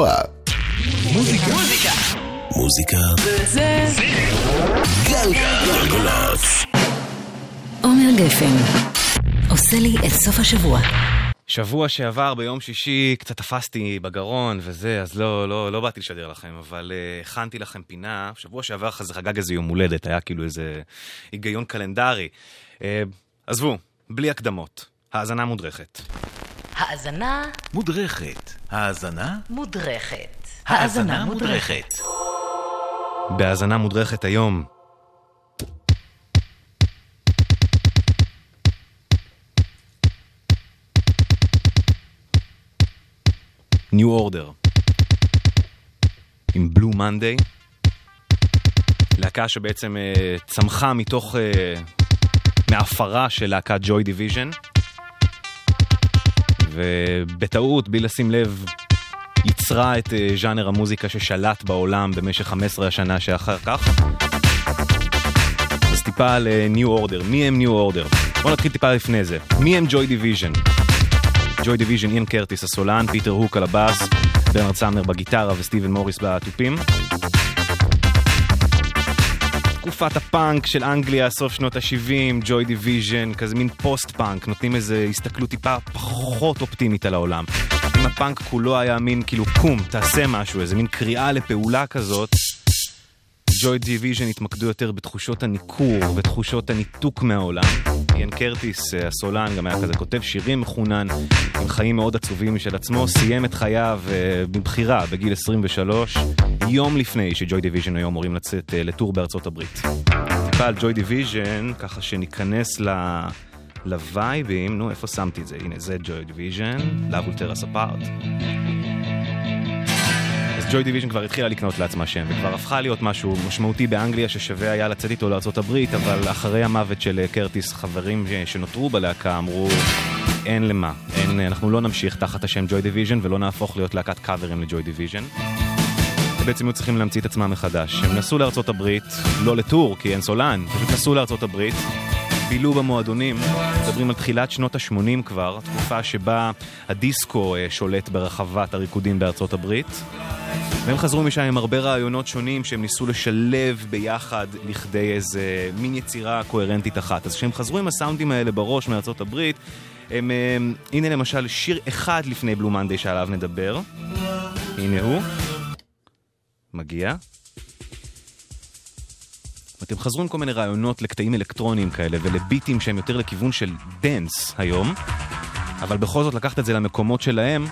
מוזיקה. מוזיקה. מוזיקה. זה. גלגלצ. עומר גפן עושה לי את סוף השבוע. שבוע שעבר ביום שישי קצת תפסתי בגרון וזה, אז לא, לא, לא באתי לשדר לכם, אבל uh, הכנתי לכם פינה. שבוע שעבר זה חגג איזה יום הולדת, היה כאילו איזה היגיון קלנדרי. Uh, עזבו, בלי הקדמות. האזנה מודרכת. האזנה מודרכת. האזנה מודרכת. האזנה מודרכת. בהאזנה מודרכת היום. New Order עם בלו מנדיי, להקה שבעצם uh, צמחה מתוך, uh, מהאפר של להקת ג'וי דיוויז'ן, ובטעות, בלי לשים לב, ייצרה את אה, ז'אנר המוזיקה ששלט בעולם במשך 15 השנה שאחר כך. אז טיפה על אה, New Order, מי הם New Order? בואו נתחיל טיפה לפני זה. מי הם ג'וי דיוויז'ן? ג'וי דיוויז'ן, איאן קרטיס הסולן, פיטר הוק על הבאס, ברנרד סאמנר בגיטרה וסטיבן מוריס בתופים. תקופת הפאנק של אנגליה, סוף שנות ה-70, ג'וי דיוויז'ן, כזה מין פוסט-פאנק, נותנים איזו הסתכלות טיפה פחות אופטימית על העולם. אם הפאנק כולו היה מין כאילו קום, תעשה משהו, איזה מין קריאה לפעולה כזאת, ג'וי דיוויז'ן התמקדו יותר בתחושות הניכור, בתחושות הניתוק מהעולם. איאן קרטיס, אה, הסולן, גם היה כזה כותב שירים מחונן, עם חיים מאוד עצובים משל עצמו, סיים את חייו מבחירה אה, בגיל 23, יום לפני שג'וי דיוויז'ן היו אמורים לצאת אה, ל tour בארצות הברית. טיפה על ג'וי דיוויז'ן, ככה שניכנס ל... לווייבים, נו, איפה שמתי את זה? הנה, זה ג'וי דיוויז'ן, Love will tear us apart. ג'וי דיוויז'ן כבר התחילה לקנות לעצמה שם, וכבר הפכה להיות משהו משמעותי באנגליה ששווה היה לצאת איתו לארה"ב, אבל אחרי המוות של אה, קרטיס, חברים שנותרו בלהקה אמרו, אין למה, אין, אנחנו לא נמשיך תחת השם ג'וי דיוויז'ן ולא נהפוך להיות להקת קאברים לג'וי דיוויז'ן. בעצם היו צריכים להמציא את עצמם מחדש. הם נסעו הברית, לא לטור, כי אין סולן, פשוט נסעו הברית, בילו במועדונים, מדברים על תחילת שנות ה-80 כבר, תקופה שבה הדיסקו אה, שולט ברחבת הריקודים בארצות הברית. והם חזרו משם עם הרבה רעיונות שונים שהם ניסו לשלב ביחד לכדי איזה מין יצירה קוהרנטית אחת. אז כשהם חזרו עם הסאונדים האלה בראש מארצות הברית, הם, הם, אה, הנה למשל שיר אחד לפני בלו מנדי שעליו נדבר. הנה הוא. מגיע. הם חזרו עם כל מיני רעיונות לקטעים אלקטרוניים כאלה ולביטים שהם יותר לכיוון של dance היום, אבל בכל זאת לקחת את זה למקומות שלהם,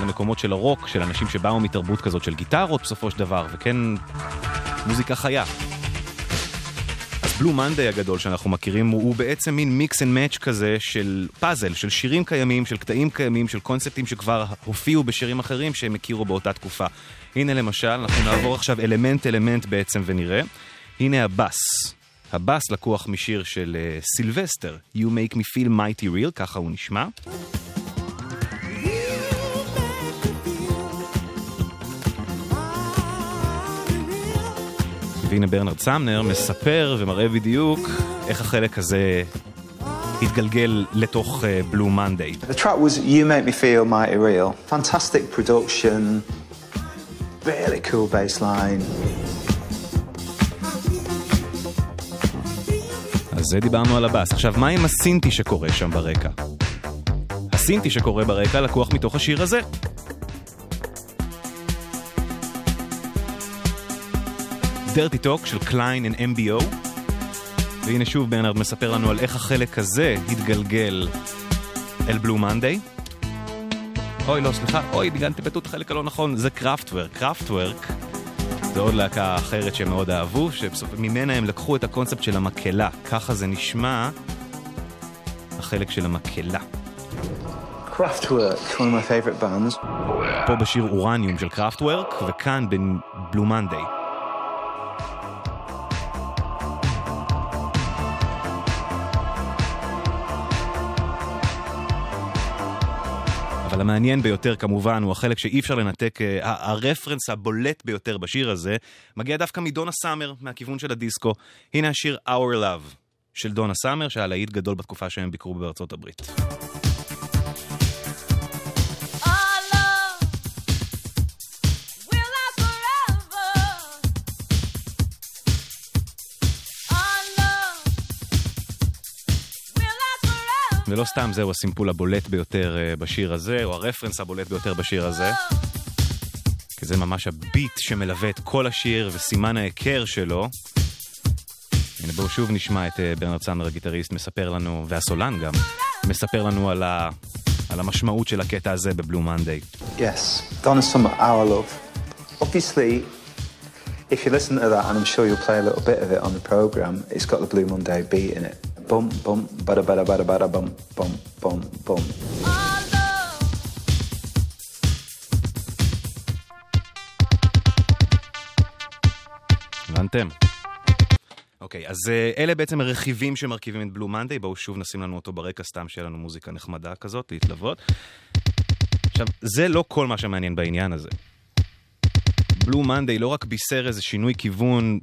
למקומות של הרוק, של אנשים שבאו מתרבות כזאת של גיטרות בסופו של דבר, וכן מוזיקה חיה. אז Blue Monday הגדול שאנחנו מכירים הוא, בעצם מין mix and match כזה של פאזל, של שירים קיימים, של קטעים קיימים, של קונספטים שכבר הופיעו בשירים אחרים שהם הכירו באותה תקופה. הנה למשל, אנחנו נעבור עכשיו אלמנט אלמנט בעצם ונראה. הנה הבאס. הבאס לקוח משיר של אה, סילבסטר, You Make Me Feel Mighty Real, ככה הוא נשמע. והנה ברנרד סאמנר מספר ומראה בדיוק איך החלק הזה התגלגל לתוך Blue אה, Monday. The really cool. אז זה דיברנו על הבאס. עכשיו, מה עם הסינטי שקורה שם ברקע? הסינטי שקורה ברקע לקוח מתוך השיר הזה. Dirty Talk של Klein and MBO. והנה שוב ברנרד מספר לנו על איך החלק הזה התגלגל אל Blue Monday. אוי, לא, סליחה, אוי, בגלל טיפטות החלק הלא נכון, זה קראפטוורק. קראפטוורק זה עוד להקה אחרת שהם מאוד אהבו, שממנה הם לקחו את הקונספט של המקהלה. ככה זה נשמע, החלק של המקהלה. Kraftwerk, one of my favorite bands. פה בשיר Uranium של קראפטוורק, וכאן ב Blue Monday. אבל המעניין ביותר כמובן הוא החלק שאי אפשר לנתק, אה, הרפרנס הבולט ביותר בשיר הזה מגיע דווקא מדונה סאמר, מהכיוון של הדיסקו. הנה השיר Our Love של דונה סאמר, שהיה להיט גדול בתקופה שהם ביקרו בארצות הברית. ולא סתם זהו הסימפול הבולט ביותר אה, בשיר הזה, או הרפרנס הבולט ביותר בשיר הזה. כי זה ממש הביט שמלווה את כל השיר וסימן ההיכר שלו. הנה בואו שוב נשמע את אה, ברנרד סאמר הגיטריסט מספר לנו, והסולן גם, מספר לנו על, ה, על המשמעות של הקטע הזה בבלו מנדיי. Yes, Donna Summer, Our Love. Obviously, if you listen to that, and I'm sure you'll play a little bit of it on the program, it's got the Blue Monday beat in it. Bum, bum, bada, bada, bada, bada, bum, bum, bum, bum. הבנתם? אוקיי, אז אה, אלה בעצם הרכיבים שמרכיבים את בלו מנדיי, בואו שוב נשים לנו אותו ברקע, סתם שיהיה לנו מוזיקה נחמדה כזאת, להתלוות. עכשיו, זה לא כל מה שמעניין בעניין הזה. בלו מנדיי לא רק בישר איזה שינוי כיוון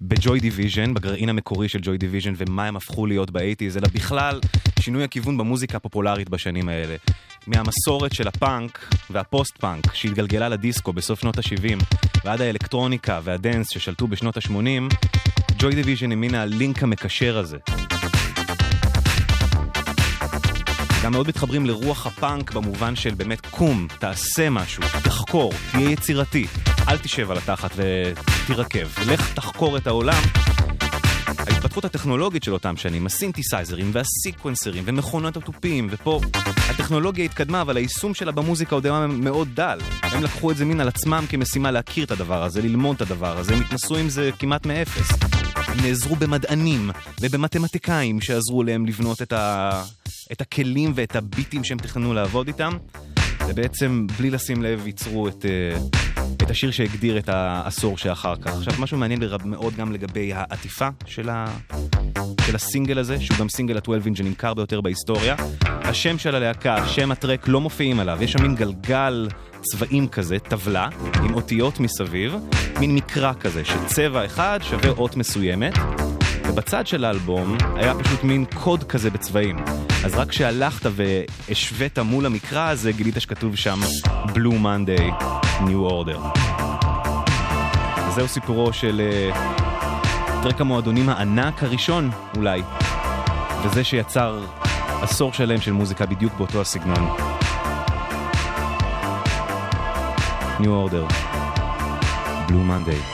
בג'וי דיוויז'ן, בגרעין המקורי של ג'וי דיוויז'ן ומה הם הפכו להיות ב eighties, אלא בכלל שינוי הכיוון במוזיקה הפופולרית בשנים האלה. מהמסורת של הפאנק והפוסט-פאנק שהתגלגלה לדיסקו בסוף שנות ה-70 ועד האלקטרוניקה וה dance ששלטו בשנות ה-80, ג'וי דיוויז'ן היא מין הלינק המקשר הזה. גם מאוד מתחברים לרוח הפאנק במובן של באמת קום, תעשה משהו, תחקור, תהיה יצירתי, אל תשב על התחת ותירקב, לך תחקור את העולם. ההתפתחות הטכנולוגית של אותם שנים, הסינתסייזרים והסיקוונסרים ומכונות התופים, ופה הטכנולוגיה התקדמה, אבל היישום שלה במוזיקה עוד היה מאוד דל. הם לקחו את זה מין על עצמם כמשימה להכיר את הדבר הזה, ללמוד את הדבר הזה, הם התנסו עם זה כמעט מאפס. הם נעזרו במדענים ובמתמטיקאים שעזרו להם לבנות את, ה... את הכלים ואת הביטים שהם תכננו לעבוד איתם, ובעצם, בלי לשים לב, ייצרו את, אה, את השיר שהגדיר את העשור שאחר כך. עכשיו, משהו מעניין מאוד גם לגבי העטיפה של, ה... של הסינגל הזה, שהוא גם סינגל ה-12 אינג' שנמכר ביותר בהיסטוריה. השם של הלהקה, שם הטרק לא מופיעים עליו, יש שם מין גלגל צבעים כזה, טבלה, עם אותיות מסביב, מין מקרא כזה, שצבע אחד שווה אות מסוימת. ובצד של האלבום היה פשוט מין קוד כזה בצבעים. אז רק כשהלכת והשווית מול המקרא הזה, גילית שכתוב שם Blue Monday, New Order. זהו סיפורו של טרק המועדונים הענק הראשון, אולי. וזה שיצר עשור שלם של מוזיקה בדיוק באותו הסגנון. New Order, Blue Monday.